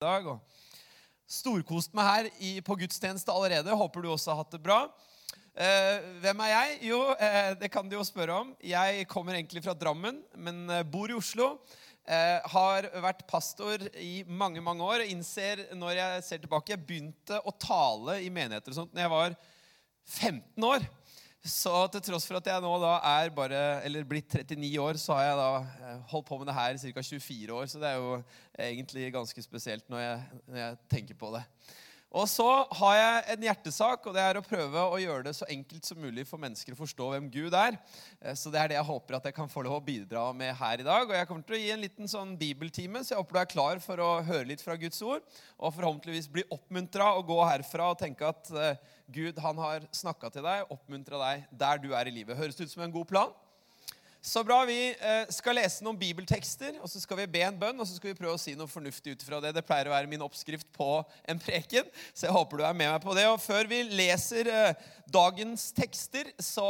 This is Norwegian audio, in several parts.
dag. og Storkost meg her i, på gudstjeneste allerede. Håper du også har hatt det bra. Eh, hvem er jeg? Jo, eh, det kan du jo spørre om. Jeg kommer egentlig fra Drammen, men eh, bor i Oslo. Eh, har vært pastor i mange mange år innser når jeg ser tilbake Jeg begynte å tale i menigheter og sånt når jeg var 15 år. Så til tross for at jeg nå da er bare, eller blitt 39 år, så har jeg da eh, holdt på med det her i ca. 24 år. Så det er jo egentlig ganske spesielt når jeg, når jeg tenker på det. Og så har jeg en hjertesak, og det er å prøve å gjøre det så enkelt som mulig for mennesker å forstå hvem Gud er. Eh, så det er det jeg håper at jeg kan få lov å bidra med her i dag. Og jeg kommer til å gi en liten sånn bibeltime, så jeg håper du er klar for å høre litt fra Guds ord. Og forhåpentligvis bli oppmuntra og gå herfra og tenke at eh, Gud han har snakka til deg, oppmuntra deg der du er i livet. Høres det ut som en god plan? Så bra. Vi eh, skal lese noen bibeltekster, og så skal vi be en bønn. Og så skal vi prøve å si noe fornuftig ut fra det. Det pleier å være min oppskrift på en preken, så jeg håper du er med meg på det. Og før vi leser eh, dagens tekster, så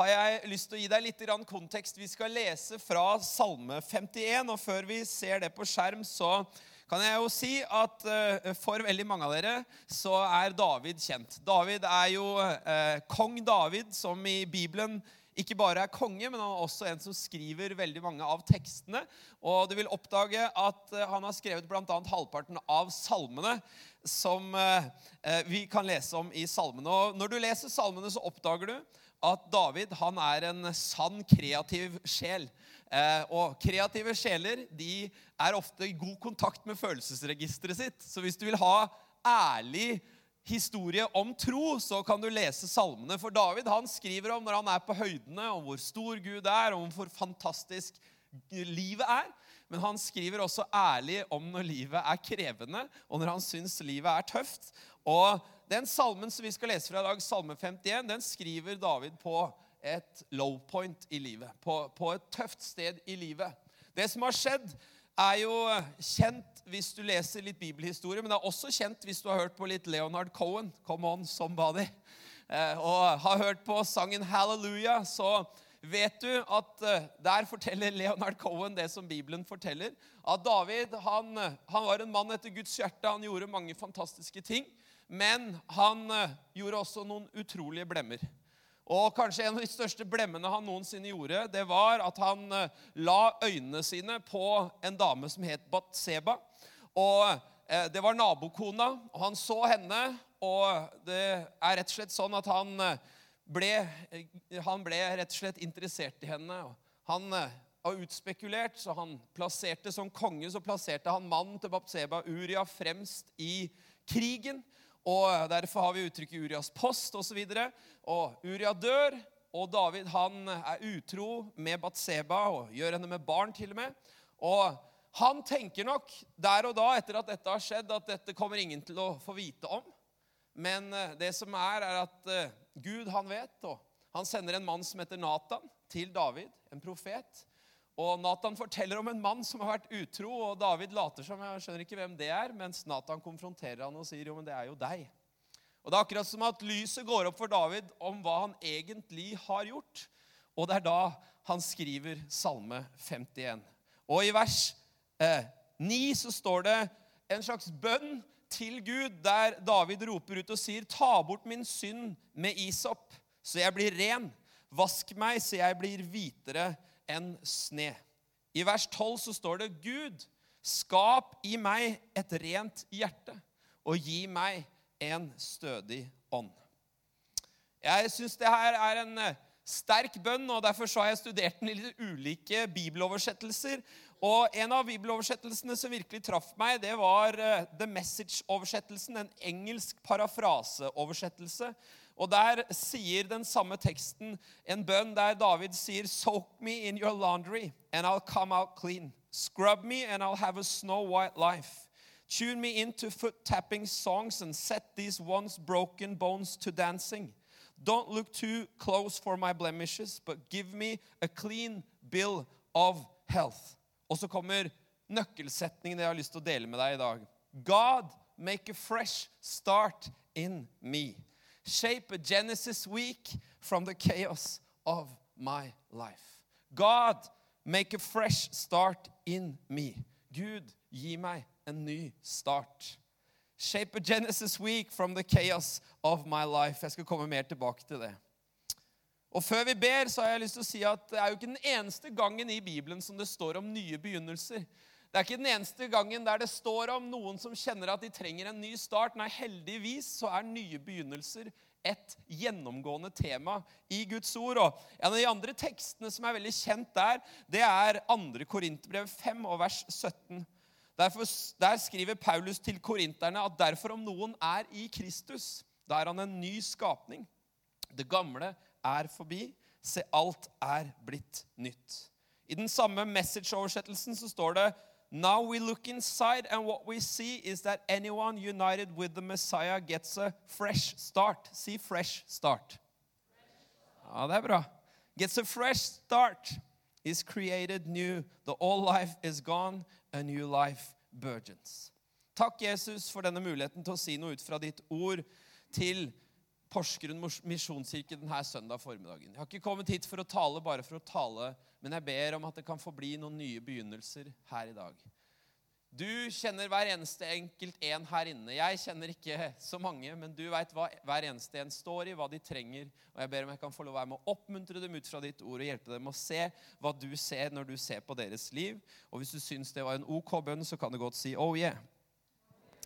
har jeg lyst til å gi deg litt kontekst. Vi skal lese fra Salme 51, og før vi ser det på skjerm, så kan jeg jo si at uh, for veldig mange av dere så er David kjent. David er jo kong David, som i Bibelen ikke bare er konge, men han er også en som skriver veldig mange av tekstene. Og du vil oppdage at uh, han har skrevet bl.a. halvparten av salmene som vi kan lese om i salmene. Og når du leser salmene, så oppdager du at David han er en sann kreativ sjel. Eh, og kreative sjeler de er ofte i god kontakt med følelsesregisteret sitt. Så hvis du vil ha ærlig historie om tro, så kan du lese salmene. For David han skriver om når han er på høydene, om hvor stor Gud er, om hvor fantastisk livet er. Men han skriver også ærlig om når livet er krevende, og når han syns livet er tøft. Og den salmen som vi skal lese fra i dag, salme 51, den skriver David på et low point i livet. På, på, et tøft sted i livet. Det som har skjedd, er jo kjent hvis du leser litt bibelhistorie, men det er også kjent hvis du har hørt på litt Leonard Cohen. Come on, somebody. Eh, og har hørt på sangen 'Hallelujah', så vet du at eh, der forteller Leonard Cohen det som Bibelen forteller. At David han, han var en mann etter Guds hjerte. Han gjorde mange fantastiske ting. Men han eh, gjorde også noen utrolige blemmer. Og kanskje en av de største blemmene han noensinne gjorde, det var at han eh, la øynene sine på en dame som het Batseba. Og eh, det var nabokona, og han så henne, og det er rett og slett sånn at han eh, ble, han ble rett og slett interessert i henne. Han var utspekulert, så han plasserte som konge så plasserte han mannen til Batseba, Uria, fremst i krigen. Og Derfor har vi uttrykket Urias post osv. Og, og Uria dør, og David han er utro med Batseba og gjør henne med barn til og med. Og han tenker nok der og da, etter at dette har skjedd, at dette kommer ingen til å få vite om. Men eh, det som er, er at eh, Gud, han vet, og han sender en mann som heter Natan, til David, en profet. Og Nathan forteller om en mann som har vært utro, og David later som jeg skjønner ikke hvem det er, mens Nathan konfronterer han og sier jo, men det er jo deg. Og Det er akkurat som at lyset går opp for David om hva han egentlig har gjort. Og det er da han skriver Salme 51. Og i vers eh, 9 så står det en slags bønn til Gud, der David roper ut og sier, Ta bort min synd med isop, så jeg blir ren. Vask meg, så jeg blir hvitere enn sne. I vers 12 så står det Gud, skap i meg et rent hjerte, og gi meg en stødig ånd. Jeg syns det her er en eh, sterk bønn, og derfor har jeg studert den i litt ulike bibeloversettelser. Og En av bibeloversettelsene som virkelig traff meg, det var eh, The Message-oversettelsen. En engelsk parafraseoversettelse og der sier den samme teksten en bønn der David sier Soak me in your laundry, and I'll come out clean. Scrub me, and I'll have a snow white life. Tune me into foot-tapping songs and set these once broken bones to dancing. Don't look too close for my blemishes, but give me a clean bill of health. Og så kommer nøkkelsetningen jeg har lyst til å dele med deg i dag. God, make a fresh start in me shape a Genesis week from the chaos of my life. God, make a fresh start in me. Gud, gi meg en ny start. Shape a Genesis week from the chaos of my life. Jeg skal komme mer tilbake til det. Og Før vi ber, så har jeg lyst til å si at det er jo ikke den eneste gangen i Bibelen som det står om nye begynnelser. Det er ikke den eneste gangen der det står om noen som kjenner at de trenger en ny start. Nei, heldigvis så er nye begynnelser et gjennomgående tema i Guds ord. Og en av de andre tekstene som er veldig kjent der, det er 2. Korinterbrev 5 og vers 17. Derfor, der skriver Paulus til korinterne at derfor om noen er i Kristus, da er han en ny skapning. Det gamle er forbi. Se, alt er blitt nytt. I den samme message-oversettelsen så står det Now we look inside, and what we see is that anyone united with the Messiah gets a fresh start. Si fresh start. Ja, det er bra. Gets a fresh start. Is created new. The old life is gone. A new life burgeons. Takk, Jesus, for denne muligheten til å si noe ut fra ditt ord til Porsgrunn misjonskirke denne søndag formiddagen. Jeg har ikke kommet hit for å tale bare for å tale, men jeg ber om at det kan få bli noen nye begynnelser her i dag. Du kjenner hver eneste enkelt en her inne. Jeg kjenner ikke så mange, men du veit hva hver eneste en står i, hva de trenger. Og jeg ber om jeg kan få lov å være med å oppmuntre dem ut fra ditt ord og hjelpe dem å se hva du ser når du ser på deres liv. Og hvis du syns det var en OK bønn, så kan du godt si oh yeah.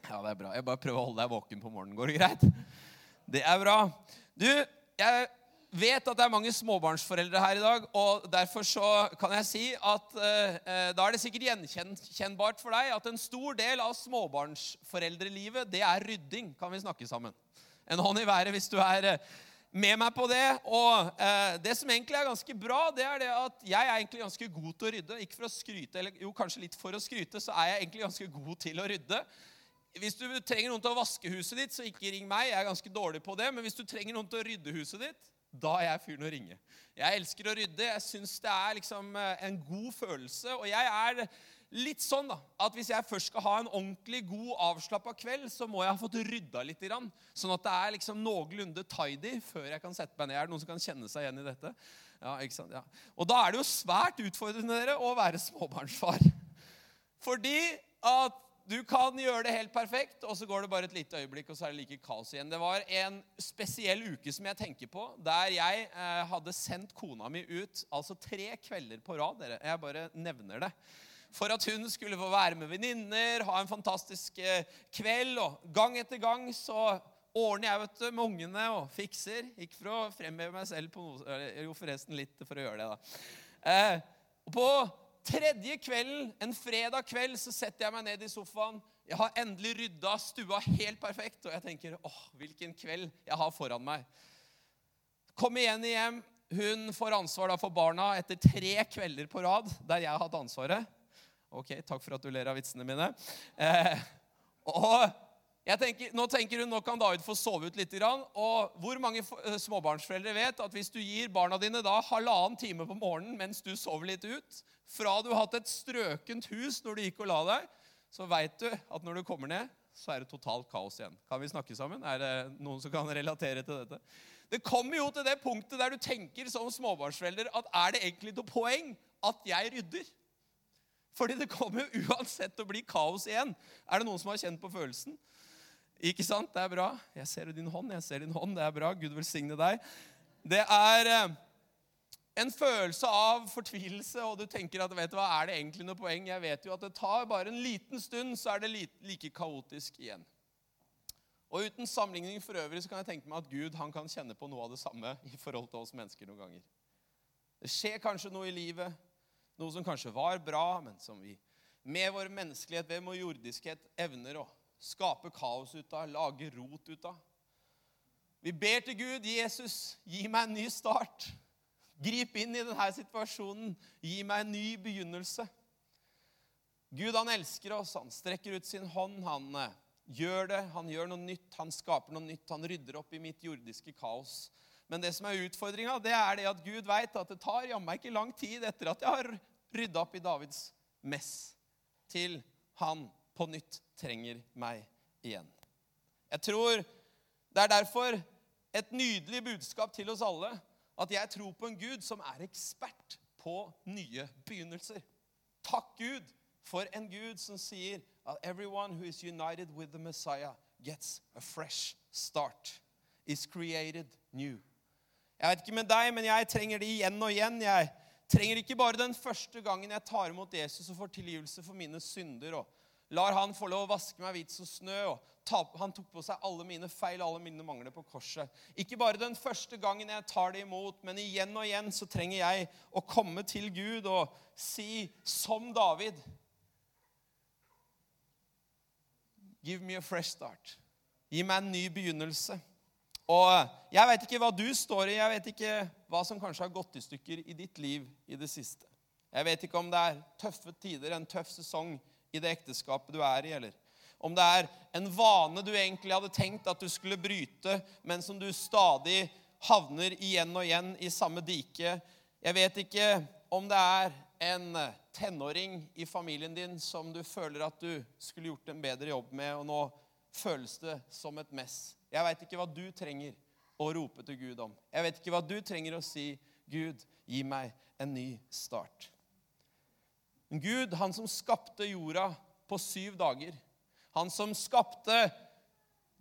Ja, det er bra. Jeg bare prøver å holde deg våken på morgenen. Går det greit? Det er bra. Du, jeg vet at det er mange småbarnsforeldre her i dag, og derfor så kan jeg si at eh, da er det sikkert gjenkjennbart for deg at en stor del av småbarnsforeldrelivet, det er rydding. Kan vi snakke sammen? En hånd i været hvis du er eh, med meg på det. Og eh, det som egentlig er ganske bra, det er det at jeg er egentlig ganske god til å rydde. Ikke for å skryte, eller jo, kanskje litt for å skryte, så er jeg egentlig ganske god til å rydde. Hvis du trenger noen til å vaske huset ditt, så ikke ring meg. Jeg er ganske dårlig på det. Men hvis du trenger noen til å rydde huset ditt, da er jeg fyren å ringe. Jeg elsker å rydde. Jeg syns det er liksom eh, en god følelse. Og jeg er litt sånn da, at hvis jeg først skal ha en ordentlig god, avslappa kveld, så må jeg ha fått rydda litt. Sånn at det er liksom noenlunde tidy før jeg kan sette meg ned. Er det noen som kan kjenne seg igjen i dette? Ja, ikke sant? Ja. Og da er det jo svært utfordrende dere, å være småbarnsfar. Fordi at du kan gjøre det helt perfekt, og så går det bare et lite øyeblikk, og så er det like kaos igjen. Det var en spesiell uke som jeg tenker på, der jeg eh, hadde sendt kona mi ut altså tre kvelder på rad. Dere. Jeg bare nevner det. For at hun skulle få være med venninner, ha en fantastisk eh, kveld. Og gang etter gang så ordner jeg vet du, med ungene og fikser. Ikke for å fremheve meg selv på noe Jo, forresten litt for å gjøre det, da. Eh, på tredje kvelden, en fredag kveld, så setter jeg meg ned i sofaen. Jeg har endelig rydda stua helt perfekt, og jeg tenker åh, hvilken kveld jeg har foran meg. Kommer igjen hjem. Hun får ansvar da for barna etter tre kvelder på rad der jeg har hatt ansvaret. Ok, takk for at du ler av vitsene mine. Eh, og Tenker, nå tenker hun nå kan David få sove ut litt. Og hvor mange eh, småbarnsforeldre vet at hvis du gir barna dine da halvannen time på morgenen mens du sover litt ut, fra du har hatt et strøkent hus når du gikk og la deg, så veit du at når du kommer ned, så er det totalt kaos igjen. Kan vi snakke sammen? Er det noen som kan relatere til dette? Det kommer jo til det punktet der du tenker som småbarnsforelder at er det egentlig noe poeng at jeg rydder? Fordi det kommer jo uansett til å bli kaos igjen. Er det noen som har kjent på følelsen? Ikke sant? Det er bra. Jeg ser din hånd. jeg ser din hånd. Det er bra. Gud velsigne deg. Det er eh, en følelse av fortvilelse, og du tenker at vet du hva, er det egentlig noe poeng? Jeg vet jo at det tar bare en liten stund, så er det like kaotisk igjen. Og Uten sammenligning for øvrig så kan jeg tenke meg at Gud han kan kjenne på noe av det samme i forhold til oss mennesker noen ganger. Det skjer kanskje noe i livet, noe som kanskje var bra, men som vi med vår menneskelighet, ved vår jordiskhet, evner å skape kaos ut av, lage rot ut av. Vi ber til Gud, Jesus, gi meg en ny start. Grip inn i denne situasjonen. Gi meg en ny begynnelse. Gud han elsker oss, han strekker ut sin hånd. Han eh, gjør det, han gjør noe nytt, han skaper noe nytt. Han rydder opp i mitt jordiske kaos. Men det som er utfordringa, det er det at Gud veit at det tar jammen ikke lang tid etter at jeg har rydda opp i Davids mess, til han på nytt trenger meg igjen. Jeg tror det er derfor et nydelig budskap til oss alle at jeg tror på en Gud som er ekspert på nye begynnelser. Takk Gud for en Gud som sier at everyone who is united with the Messiah gets a fresh start. Is created new. Jeg vet ikke med deg, men jeg trenger det igjen og igjen. Jeg trenger ikke bare den første gangen jeg tar imot Jesus og får tilgivelse for mine synder og lar han få lov å vaske meg hvit som snø. og Han tok på seg alle mine feil alle mine mangler på korset. Ikke bare den første gangen jeg tar det imot, men igjen og igjen så trenger jeg å komme til Gud og si som David Give me a fresh start. Gi meg en ny begynnelse. Og Jeg vet ikke hva du står i, jeg vet ikke hva som kanskje har gått i stykker i ditt liv i det siste. Jeg vet ikke om det er tøffe tider, en tøff sesong i det ekteskapet du er i, eller om det er en vane du egentlig hadde tenkt at du skulle bryte, men som du stadig havner igjen og igjen i samme dike. Jeg vet ikke om det er en tenåring i familien din som du føler at du skulle gjort en bedre jobb med, og nå føles det som et mess. Jeg veit ikke hva du trenger å rope til Gud om. Jeg vet ikke hva du trenger å si. Gud, gi meg en ny start. Gud, han som skapte jorda på syv dager, han som skapte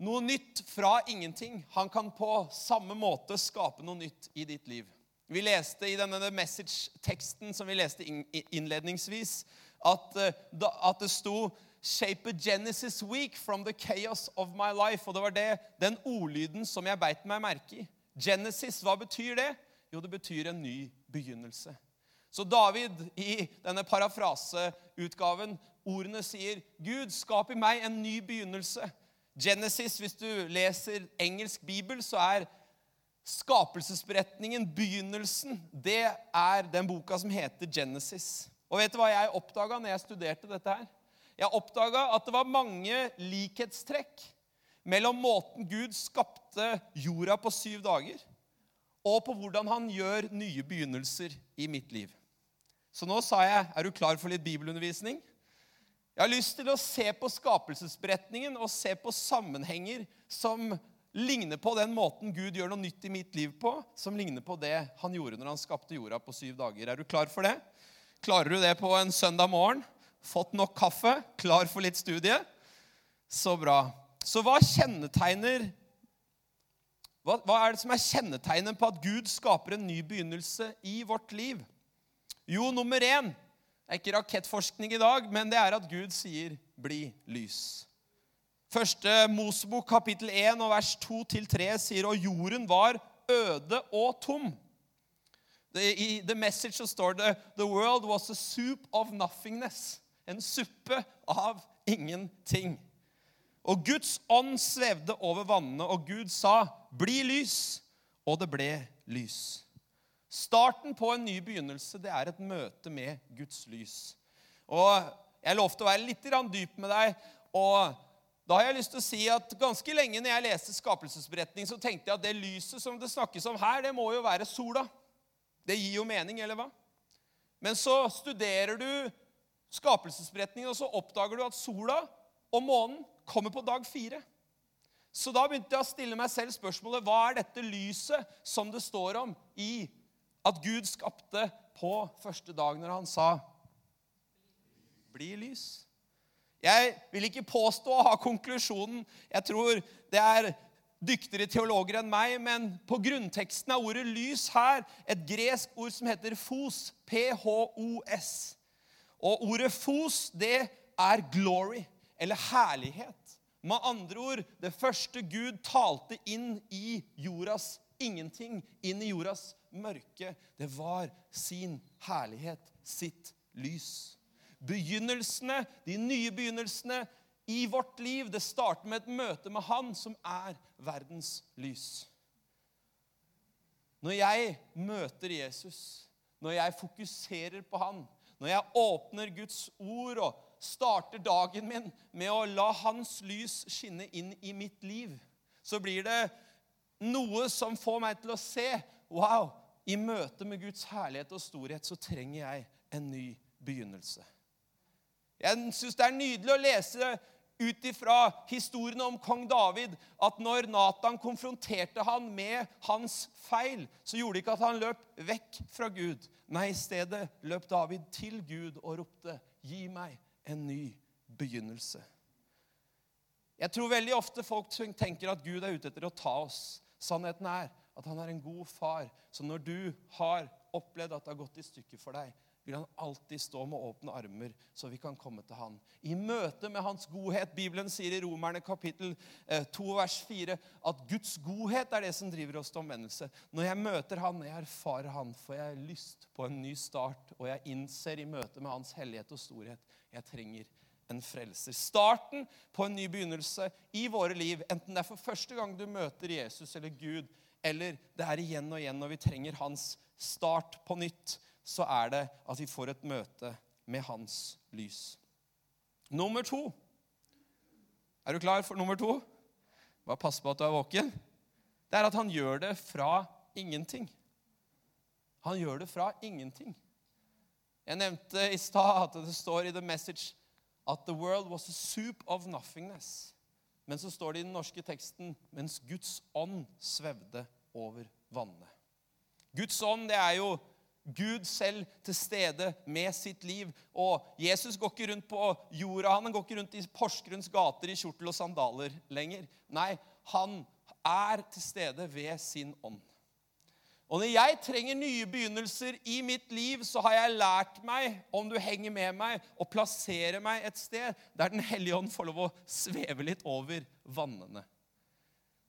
noe nytt fra ingenting, han kan på samme måte skape noe nytt i ditt liv. Vi leste i denne message-teksten som vi leste innledningsvis, at, eh, at det sto shape a Genesis week from the chaos of my life. Og det var det, den ordlyden som jeg beit meg merke i. Genesis, hva betyr det? Jo, det betyr en ny begynnelse. Så David i denne parafraseutgaven, ordene sier, 'Gud, skap i meg en ny begynnelse'. Genesis, hvis du leser engelsk bibel, så er skapelsesberetningen, begynnelsen, det er den boka som heter Genesis. Og vet du hva jeg oppdaga når jeg studerte dette her? Jeg oppdaga at det var mange likhetstrekk mellom måten Gud skapte jorda på syv dager, og på hvordan han gjør nye begynnelser i mitt liv. Så nå sa jeg Er du klar for litt bibelundervisning? Jeg har lyst til å se på skapelsesberetningen og se på sammenhenger som ligner på den måten Gud gjør noe nytt i mitt liv på, som ligner på det han gjorde når han skapte jorda på syv dager. Er du klar for det? Klarer du det på en søndag morgen? Fått nok kaffe? Klar for litt studie? Så bra. Så hva kjennetegner hva, hva, er det som er kjennetegnet på at Gud skaper en ny begynnelse i vårt liv? Jo, nummer én det er ikke rakettforskning i dag, men det er at Gud sier 'bli lys'. Første Mosebok kapittel 1 og vers 2-3 sier og jorden var øde og tom. I The Message så står det 'The world was a soup of nothingness'. En suppe av ingenting. Og Guds ånd svevde over vannene, og Gud sa, 'Bli lys.' Og det ble lys. Starten på en ny begynnelse det er et møte med Guds lys. Og Jeg lovte å være litt dyp med deg. og da har jeg lyst til å si at Ganske lenge når jeg leste skapelsesberetning, så tenkte jeg at det lyset som det snakkes om her, det må jo være sola. Det gir jo mening, eller hva? Men så studerer du skapelsesberetningen, og så oppdager du at sola og månen kommer på dag fire. Så da begynte jeg å stille meg selv spørsmålet hva er dette lyset som det står om i at Gud skapte på første dag når han sa 'bli lys'? Jeg vil ikke påstå å ha konklusjonen. Jeg tror det er dyktigere teologer enn meg, men på grunnteksten av ordet 'lys' her et gresk ord som heter fos. P-h-o-s. Og ordet fos, det er glory, eller herlighet. Med andre ord, det første Gud talte inn i jordas ingenting, inn i jordas mørke, det var sin herlighet, sitt lys. Begynnelsene, de nye begynnelsene i vårt liv, det starter med et møte med Han som er verdens lys. Når jeg møter Jesus, når jeg fokuserer på Han, når jeg åpner Guds ord og starter dagen min med å la Hans lys skinne inn i mitt liv, så blir det noe som får meg til å se Wow! I møte med Guds herlighet og storhet så trenger jeg en ny begynnelse. Jeg syns det er nydelig å lese ut ifra historiene om kong David at når Natan konfronterte han med hans feil, så gjorde det ikke at han løp vekk fra Gud. Nei, i stedet løp David til Gud og ropte, 'Gi meg en ny begynnelse. Jeg tror veldig ofte folk tenker at Gud er ute etter å ta oss. Sannheten er at han er en god far. Så når du har opplevd at det har gått i stykker for deg, vil han alltid stå med åpne armer, så vi kan komme til han. I møte med hans godhet Bibelen sier i Romerne kapittel 2 eh, vers 4 at Guds godhet er det som driver oss til omvendelse. Når jeg møter han, når jeg erfarer han, får jeg lyst på en ny start, og jeg innser i møte med hans hellighet og storhet jeg trenger en frelser. Starten på en ny begynnelse i våre liv, enten det er for første gang du møter Jesus eller Gud, eller det er igjen og igjen når vi trenger hans start på nytt, så er det at vi får et møte med hans lys. Nummer to. Er du klar for nummer to? Bare pass på at du er våken. Det er at han gjør det fra ingenting. Han gjør det fra ingenting. Jeg nevnte i stad at det står i The Message at the world was a soup of nothingness. Men så står det i den norske teksten mens Guds ånd svevde over vannet. Guds ånd, det er jo Gud selv til stede med sitt liv. Og Jesus går ikke rundt på jorda, han går ikke rundt i Porsgrunns gater i kjortel og sandaler lenger. Nei, han er til stede ved sin ånd. Og når jeg trenger nye begynnelser i mitt liv, så har jeg lært meg, om du henger med meg, å plassere meg et sted der Den hellige ånd får lov å sveve litt over vannene.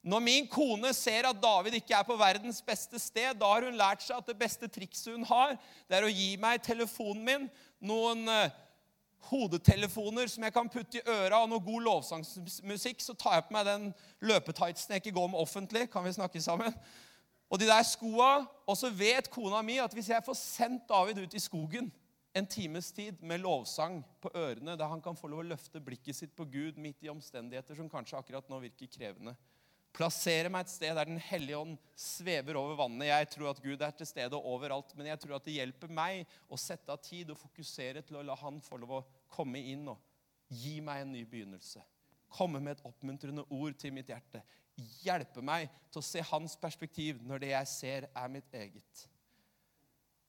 Når min kone ser at David ikke er på verdens beste sted, da har hun lært seg at det beste trikset hun har, det er å gi meg telefonen min, noen uh, hodetelefoner som jeg kan putte i øra, og noe god lovsangsmusikk, så tar jeg på meg den løpetightsen jeg ikke går med offentlig. Kan vi snakke sammen? Og de der skoa. Og så vet kona mi at hvis jeg får sendt David ut i skogen en times tid med lovsang på ørene, der han kan få lov å løfte blikket sitt på Gud midt i omstendigheter som kanskje akkurat nå virker krevende Plassere meg et sted der Den hellige ånd svever over vannet. Jeg tror at Gud er til stede overalt, men jeg tror at det hjelper meg å sette av tid og fokusere til å la Han få lov å komme inn og gi meg en ny begynnelse. Komme med et oppmuntrende ord til mitt hjerte hjelpe meg til å se hans perspektiv når det jeg ser, er mitt eget.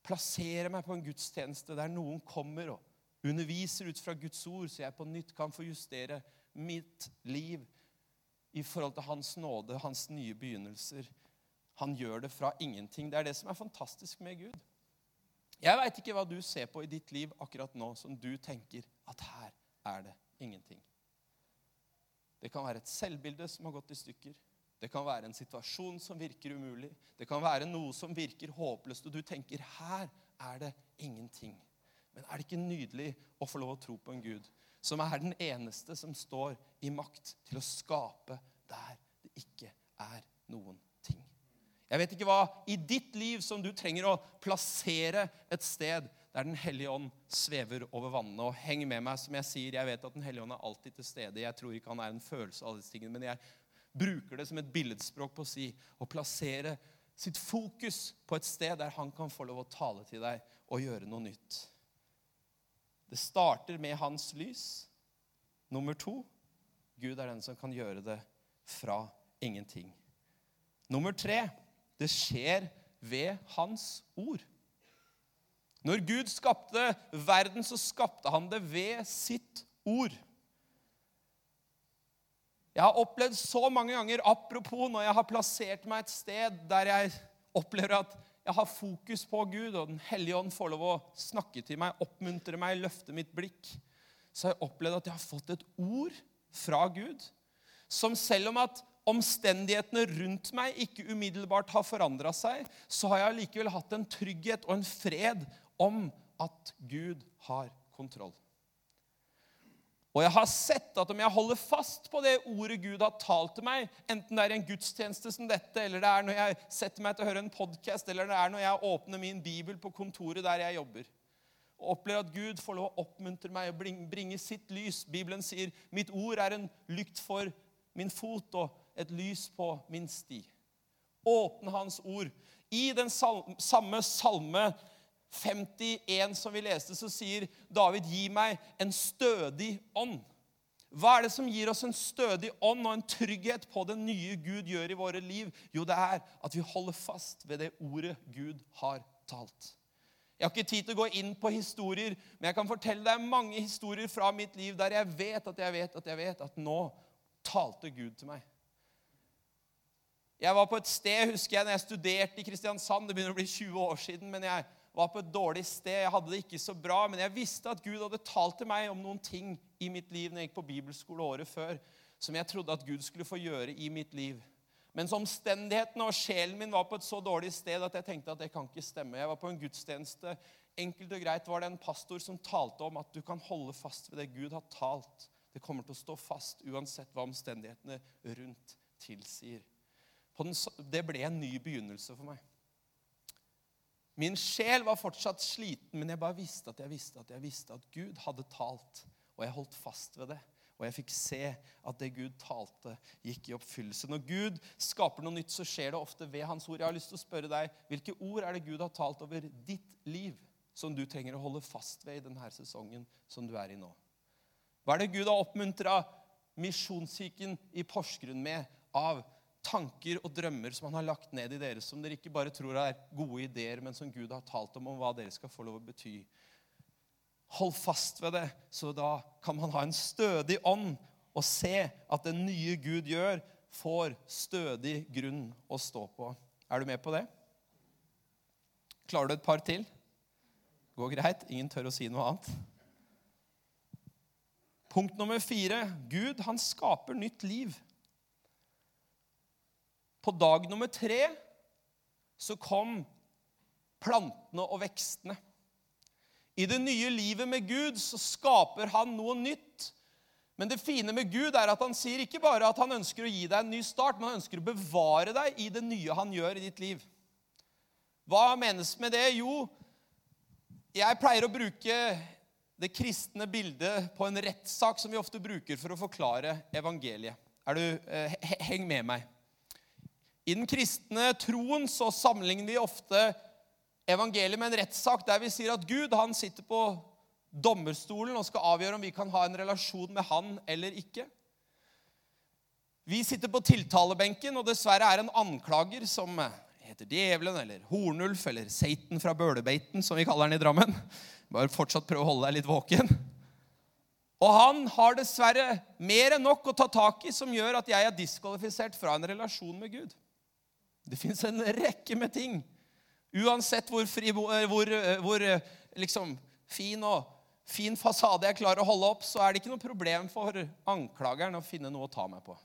Plassere meg på en gudstjeneste der noen kommer og underviser ut fra Guds ord, så jeg på nytt kan få justere mitt liv i forhold til Hans nåde, Hans nye begynnelser. Han gjør det fra ingenting. Det er det som er fantastisk med Gud. Jeg veit ikke hva du ser på i ditt liv akkurat nå som du tenker at her er det ingenting. Det kan være et selvbilde som har gått i stykker. Det kan være en situasjon som virker umulig. Det kan være noe som virker håpløst, og du tenker her er det ingenting. Men er det ikke nydelig å få lov å tro på en Gud som er den eneste som står i makt til å skape der det ikke er noen ting? Jeg vet ikke hva i ditt liv som du trenger å plassere et sted der Den hellige ånd svever over vannene. Og heng med meg, som jeg sier, jeg vet at Den hellige ånd er alltid til stede. Jeg tror ikke han er en følelse av disse tingene, men jeg bruker det som et billedspråk på å si å plassere sitt fokus på et sted der han kan få lov å tale til deg og gjøre noe nytt. Det starter med hans lys. Nummer to Gud er den som kan gjøre det fra ingenting. Nummer tre det skjer ved hans ord. Når Gud skapte verden, så skapte han det ved sitt ord. Jeg har opplevd så mange ganger, apropos når jeg har plassert meg et sted der jeg opplever at jeg har fokus på Gud, og Den hellige ånd får lov å snakke til meg, oppmuntre meg, løfte mitt blikk, så har jeg opplevd at jeg har fått et ord fra Gud som selv om at omstendighetene rundt meg ikke umiddelbart har forandra seg, så har jeg likevel hatt en trygghet og en fred om at Gud har kontroll. Og jeg har sett at om jeg holder fast på det ordet Gud har talt til meg, enten det er i en gudstjeneste som dette, eller det er når jeg setter meg til å høre en podkast, eller det er når jeg åpner min bibel på kontoret der jeg jobber, og opplever at Gud får lov å oppmuntre meg og bringe sitt lys Bibelen sier mitt ord er en lykt for min fot og et lys på min sti. Åpne Hans ord. I den samme salme 51 som vi leste, så sier David, 'Gi meg en stødig ånd'. Hva er det som gir oss en stødig ånd og en trygghet på det nye Gud gjør i våre liv? Jo, det er at vi holder fast ved det ordet Gud har talt. Jeg har ikke tid til å gå inn på historier, men jeg kan fortelle deg mange historier fra mitt liv der jeg vet at jeg vet at jeg vet at nå talte Gud til meg. Jeg var på et sted, husker jeg, når jeg studerte i Kristiansand. Det begynner å bli 20 år siden. men jeg var på et dårlig sted. Jeg hadde det ikke så bra, men jeg visste at Gud hadde talt til meg om noen ting i mitt liv når jeg gikk på bibelskole året før, som jeg trodde at Gud skulle få gjøre i mitt liv. Mens omstendighetene og sjelen min var på et så dårlig sted at jeg tenkte at det kan ikke stemme. Jeg var på en gudstjeneste. Enkelt og greit var det en pastor som talte om at du kan holde fast ved det Gud har talt. Det kommer til å stå fast uansett hva omstendighetene rundt tilsier. Den, det ble en ny begynnelse for meg. Min sjel var fortsatt sliten, men jeg bare visste at jeg visste at jeg visste at Gud hadde talt. Og jeg holdt fast ved det. Og jeg fikk se at det Gud talte, gikk i oppfyllelse. Når Gud skaper noe nytt, så skjer det ofte ved Hans ord. Jeg har lyst til å spørre deg, Hvilke ord er det Gud har talt over ditt liv, som du trenger å holde fast ved i denne sesongen som du er i nå? Hva er det Gud har oppmuntra Misjonskirken i Porsgrunn med av tanker og drømmer som han har lagt ned i dere, som dere ikke bare tror er gode ideer, men som Gud har talt om, om hva dere skal få lov å bety. Hold fast ved det, så da kan man ha en stødig ånd og se at det nye Gud gjør, får stødig grunn å stå på. Er du med på det? Klarer du et par til? Går greit? Ingen tør å si noe annet. Punkt nummer fire. Gud, han skaper nytt liv. På dag nummer tre så kom plantene og vekstene. I det nye livet med Gud så skaper han noe nytt. Men det fine med Gud er at han sier ikke bare at han ønsker å gi deg en ny start, men han ønsker å bevare deg i det nye han gjør i ditt liv. Hva menes med det? Jo, jeg pleier å bruke det kristne bildet på en rettssak som vi ofte bruker for å forklare evangeliet. Er du, eh, heng med meg. I den kristne troen så sammenligner vi ofte evangeliet med en rettssak der vi sier at Gud han sitter på dommerstolen og skal avgjøre om vi kan ha en relasjon med han eller ikke. Vi sitter på tiltalebenken, og dessverre er en anklager som heter Djevelen eller Hornulf eller Satan fra Bølebeiten, som vi kaller den i Drammen. Bare fortsatt prøve å holde deg litt våken. Og han har dessverre mer enn nok å ta tak i som gjør at jeg er diskvalifisert fra en relasjon med Gud. Det fins en rekke med ting. Uansett hvor, fri, eh, hvor, eh, hvor eh, liksom, fin, og, fin fasade jeg klarer å holde opp, så er det ikke noe problem for anklageren å finne noe å ta meg på.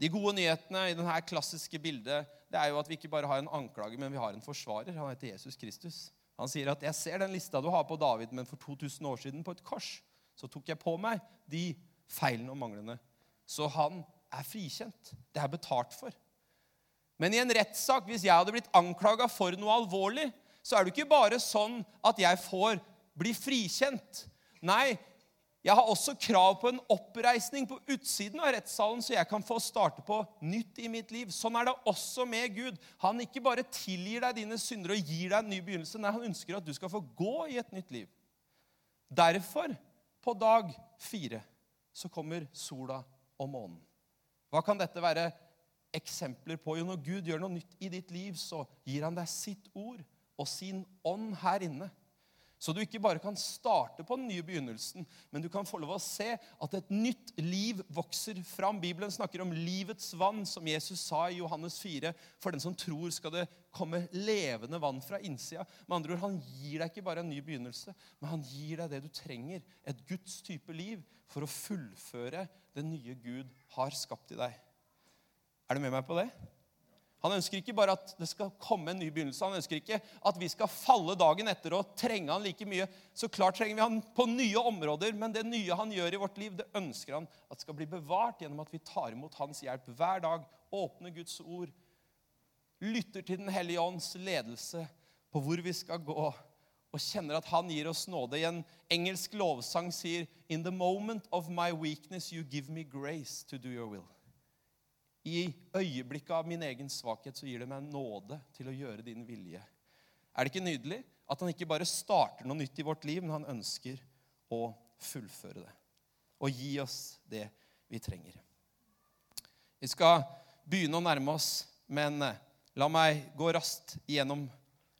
De gode nyhetene i denne klassiske bildet det er jo at vi ikke bare har en anklager, men vi har en forsvarer. Han heter Jesus Kristus. Han sier at 'jeg ser den lista du har på David, men for 2000 år siden på et kors så tok jeg på meg de feilene og manglene.' Så han er frikjent. Det er betalt for. Men i en rettssak, hvis jeg hadde blitt anklaga for noe alvorlig, så er det ikke bare sånn at jeg får bli frikjent. Nei, jeg har også krav på en oppreisning på utsiden av rettssalen, så jeg kan få starte på nytt i mitt liv. Sånn er det også med Gud. Han ikke bare tilgir deg dine synder og gir deg en ny begynnelse. Nei, han ønsker at du skal få gå i et nytt liv. Derfor, på dag fire, så kommer sola og månen. Hva kan dette være? Eksempler på jo når Gud gjør noe nytt i ditt liv, så gir han deg sitt ord og sin ånd her inne. Så du ikke bare kan starte på den nye begynnelsen, men du kan få lov å se at et nytt liv vokser fram. Bibelen snakker om livets vann, som Jesus sa i Johannes 4. For den som tror, skal det komme levende vann fra innsida. Med andre ord, Han gir deg ikke bare en ny begynnelse, men han gir deg det du trenger. Et Guds type liv for å fullføre det nye Gud har skapt i deg. Er du med meg på det? Han ønsker ikke bare at det skal komme en ny begynnelse. Han ønsker ikke at vi skal falle dagen etter og trenge han like mye. Så klart trenger vi han på nye områder, men det nye han gjør i vårt liv, det ønsker han at skal bli bevart gjennom at vi tar imot hans hjelp hver dag, åpner Guds ord, lytter til Den hellige ånds ledelse på hvor vi skal gå, og kjenner at han gir oss nåde. I en engelsk lovsang sier In the moment of my weakness you give me grace to do your will. I øyeblikket av min egen svakhet så gir det meg nåde til å gjøre din vilje. Er det ikke nydelig at han ikke bare starter noe nytt i vårt liv, men han ønsker å fullføre det og gi oss det vi trenger? Vi skal begynne å nærme oss, men eh, la meg gå raskt igjennom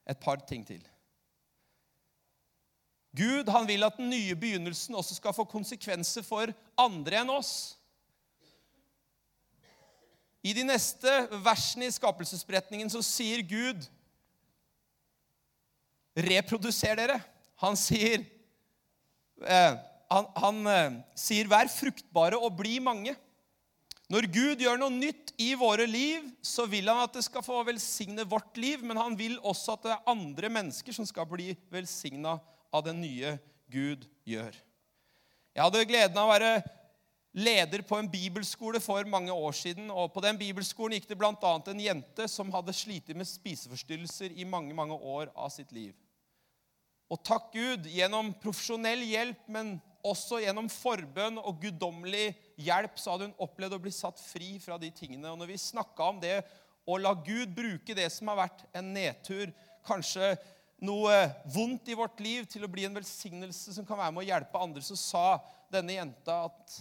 et par ting til. Gud han vil at den nye begynnelsen også skal få konsekvenser for andre enn oss. I de neste versene i skapelsesberetningen så sier Gud Reproduser dere. Han sier eh, han, han eh, sier 'vær fruktbare og bli mange'. Når Gud gjør noe nytt i våre liv, så vil han at det skal få velsigne vårt liv, men han vil også at det er andre mennesker som skal bli velsigna av det nye Gud gjør. Jeg hadde gleden av å være leder på en bibelskole for mange år siden. og På den bibelskolen gikk det bl.a. en jente som hadde slitt med spiseforstyrrelser i mange mange år av sitt liv. Og takk Gud, gjennom profesjonell hjelp, men også gjennom forbønn og guddommelig hjelp så hadde hun opplevd å bli satt fri fra de tingene. Og når vi snakka om det å la Gud bruke det som har vært en nedtur, kanskje noe vondt i vårt liv, til å bli en velsignelse som kan være med å hjelpe andre, så sa denne jenta at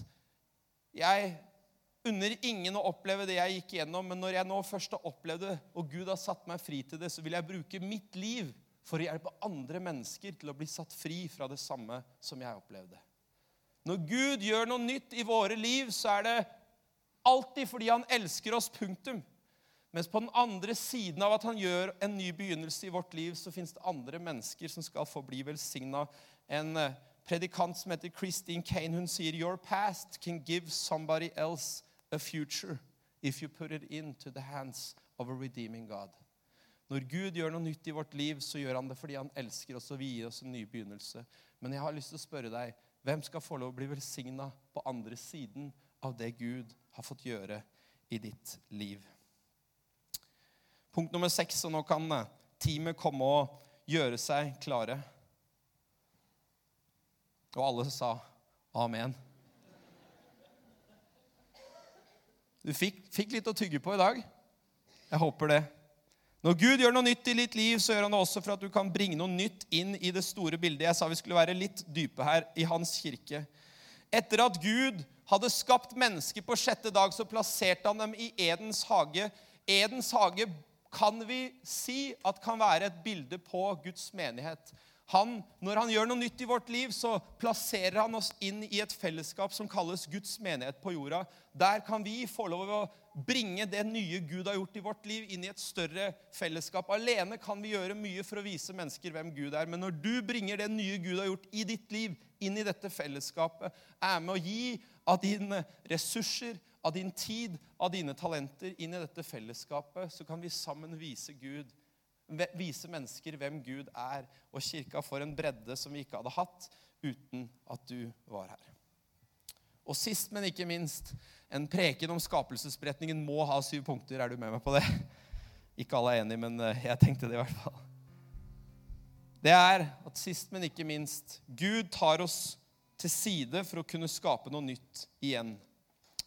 jeg unner ingen å oppleve det jeg gikk igjennom, men når jeg nå først har opplevd det, og Gud har satt meg fri til det, så vil jeg bruke mitt liv for å hjelpe andre mennesker til å bli satt fri fra det samme som jeg opplevde. Når Gud gjør noe nytt i våre liv, så er det alltid fordi han elsker oss. Punktum. Mens på den andre siden av at han gjør en ny begynnelse i vårt liv, så fins det andre mennesker som skal få bli velsigna. En eh, predikant som heter Christine Kane, hun sier Your past can give somebody else a future if you put it into the hands of a redeeming God. Når Gud gjør noe nytt i vårt liv, så gjør han det fordi han elsker oss og vi gir oss en ny begynnelse. Men jeg har lyst til å spørre deg hvem skal få lov å bli velsigna på andre siden av det Gud har fått gjøre i ditt liv? Punkt nummer seks, og nå kan eh, teamet komme og gjøre seg klare. Og alle sa amen. Du fikk, fikk litt å tygge på i dag. Jeg håper det. Når Gud gjør noe nytt i ditt liv, så gjør han det også for at du kan bringe noe nytt inn i det store bildet. Jeg sa vi skulle være litt dype her i hans kirke. Etter at Gud hadde skapt mennesker på sjette dag, så plasserte han dem i Edens hage. Edens hage kan vi si at kan være et bilde på Guds menighet. Han, når han gjør noe nytt i vårt liv, så plasserer han oss inn i et fellesskap som kalles Guds menighet på jorda. Der kan vi få lov å bringe det nye Gud har gjort i vårt liv, inn i et større fellesskap. Alene kan vi gjøre mye for å vise mennesker hvem Gud er. Men når du bringer det nye Gud har gjort i ditt liv, inn i dette fellesskapet, er med å gi av dine ressurser, av din tid, av dine talenter inn i dette fellesskapet, så kan vi sammen vise Gud vise mennesker hvem Gud er. Og kirka får en bredde som vi ikke hadde hatt uten at du var her. Og sist, men ikke minst, en preken om skapelsesberetningen må ha syv punkter. Er du med meg på det? Ikke alle er enig, men eh, jeg tenkte det i hvert fall. Det er at sist, men ikke minst, Gud tar oss til side for å kunne skape noe nytt igjen.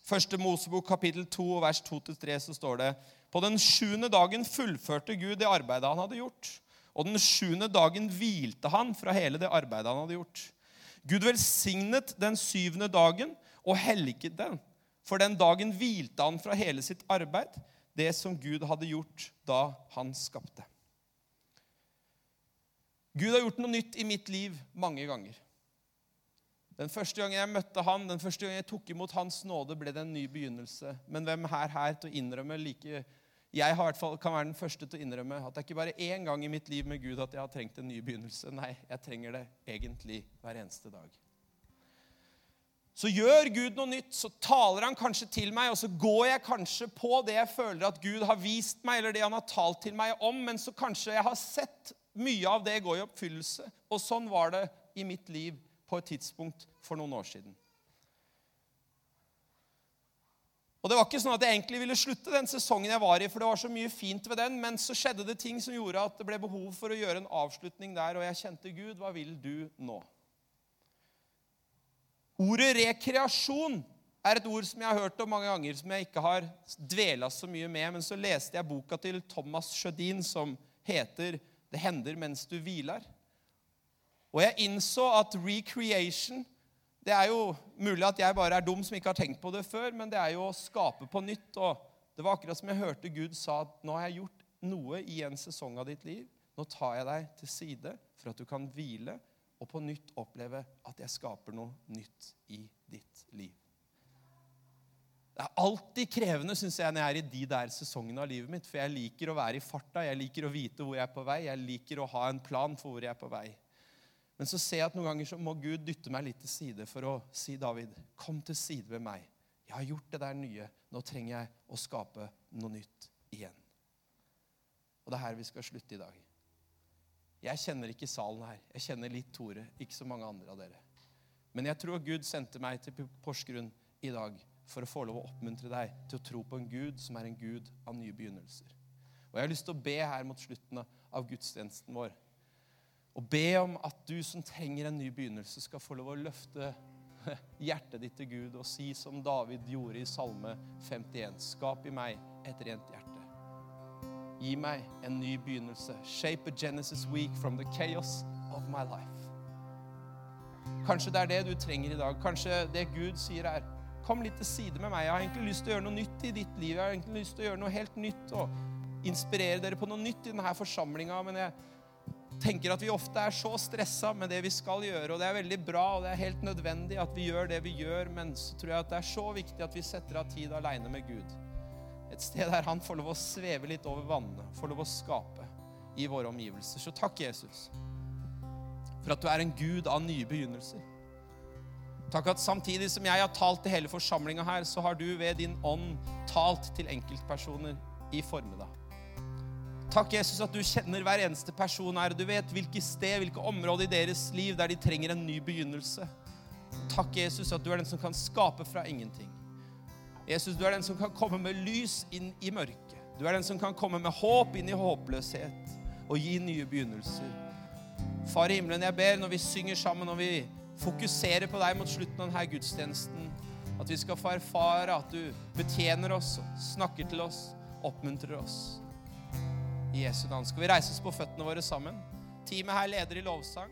Første Mosebok kapittel 2 vers 2-3 så står det på den sjuende dagen fullførte Gud det arbeidet han hadde gjort. Og den sjuende dagen hvilte han fra hele det arbeidet han hadde gjort. Gud velsignet den syvende dagen og helliget den. For den dagen hvilte han fra hele sitt arbeid, det som Gud hadde gjort da han skapte. Gud har gjort noe nytt i mitt liv mange ganger. Den første gangen jeg møtte han, den første gangen jeg tok imot hans nåde, ble det en ny begynnelse. Men hvem er her til å innrømme like jeg fall, kan være den første til å innrømme at det er ikke bare én gang i mitt liv med Gud at jeg har trengt en ny begynnelse. Nei, jeg trenger det egentlig hver eneste dag. Så gjør Gud noe nytt, så taler han kanskje til meg, og så går jeg kanskje på det jeg føler at Gud har vist meg, eller det han har talt til meg om, men så kanskje jeg har sett mye av det gå i oppfyllelse. Og sånn var det i mitt liv på et tidspunkt for noen år siden. Og Det var ikke sånn at jeg egentlig ville slutte den sesongen jeg var i, for det var så mye fint ved den, men så skjedde det ting som gjorde at det ble behov for å gjøre en avslutning der, og jeg kjente Gud, hva vil du nå? Ordet rekreasjon er et ord som jeg har hørt om mange ganger, som jeg ikke har dvela så mye med, men så leste jeg boka til Thomas Sjødin som heter 'Det hender mens du hviler'. Og jeg innså at recreation det er jo mulig at jeg bare er dum som ikke har tenkt på det før, men det er jo å skape på nytt. Og det var akkurat som jeg hørte Gud sa at nå har jeg gjort noe i en sesong av ditt liv. Nå tar jeg deg til side for at du kan hvile og på nytt oppleve at jeg skaper noe nytt i ditt liv. Det er alltid krevende synes jeg, når jeg er i de der sesongene av livet mitt. For jeg liker å være i farta, jeg liker å vite hvor jeg er på vei, jeg liker å ha en plan for hvor jeg er på vei. Men så ser jeg at noen ganger så må Gud dytte meg litt til side for å si, David, kom til side med meg. Jeg har gjort det der nye. Nå trenger jeg å skape noe nytt igjen. Og det er her vi skal slutte i dag. Jeg kjenner ikke salen her. Jeg kjenner litt Tore, ikke så mange andre av dere. Men jeg tror Gud sendte meg til Porsgrunn i dag for å få lov å oppmuntre deg til å tro på en Gud som er en Gud av nye begynnelser. Og Jeg har lyst til å be her mot slutten av gudstjenesten vår. Og be om at du som trenger en ny begynnelse, skal få lov å løfte hjertet ditt til Gud og si som David gjorde i Salme 51.: Skap i meg et rent hjerte. Gi meg en ny begynnelse. Shape a Genesis week from the chaos of my life. Kanskje det er det du trenger i dag. Kanskje det Gud sier er Kom litt til side med meg. Jeg har egentlig lyst til å gjøre noe nytt i ditt liv. Jeg har egentlig lyst til å gjøre noe helt nytt og inspirere dere på noe nytt i denne forsamlinga. Men jeg tenker at vi ofte er så stressa med det vi skal gjøre, og det er veldig bra og det er helt nødvendig at vi gjør det vi gjør, men så tror jeg at det er så viktig at vi setter av tid aleine med Gud. Et sted der han får lov å sveve litt over vannene, får lov å skape i våre omgivelser. Så takk, Jesus, for at du er en Gud av nye begynnelser. Takk at samtidig som jeg har talt til hele forsamlinga her, så har du ved din ånd talt til enkeltpersoner i formiddag. Takk, Jesus, at du kjenner hver eneste person her. Du vet hvilke sted, hvilke områder i deres liv der de trenger en ny begynnelse. Takk, Jesus, at du er den som kan skape fra ingenting. Jesus, du er den som kan komme med lys inn i mørket. Du er den som kan komme med håp inn i håpløshet og gi nye begynnelser. Far i himmelen, jeg ber når vi synger sammen, når vi fokuserer på deg mot slutten av denne gudstjenesten. At vi skal få erfare at du betjener oss, snakker til oss, oppmuntrer oss. Jesu navn skal vi reise oss på føttene våre sammen. Teamet her leder i lovsang.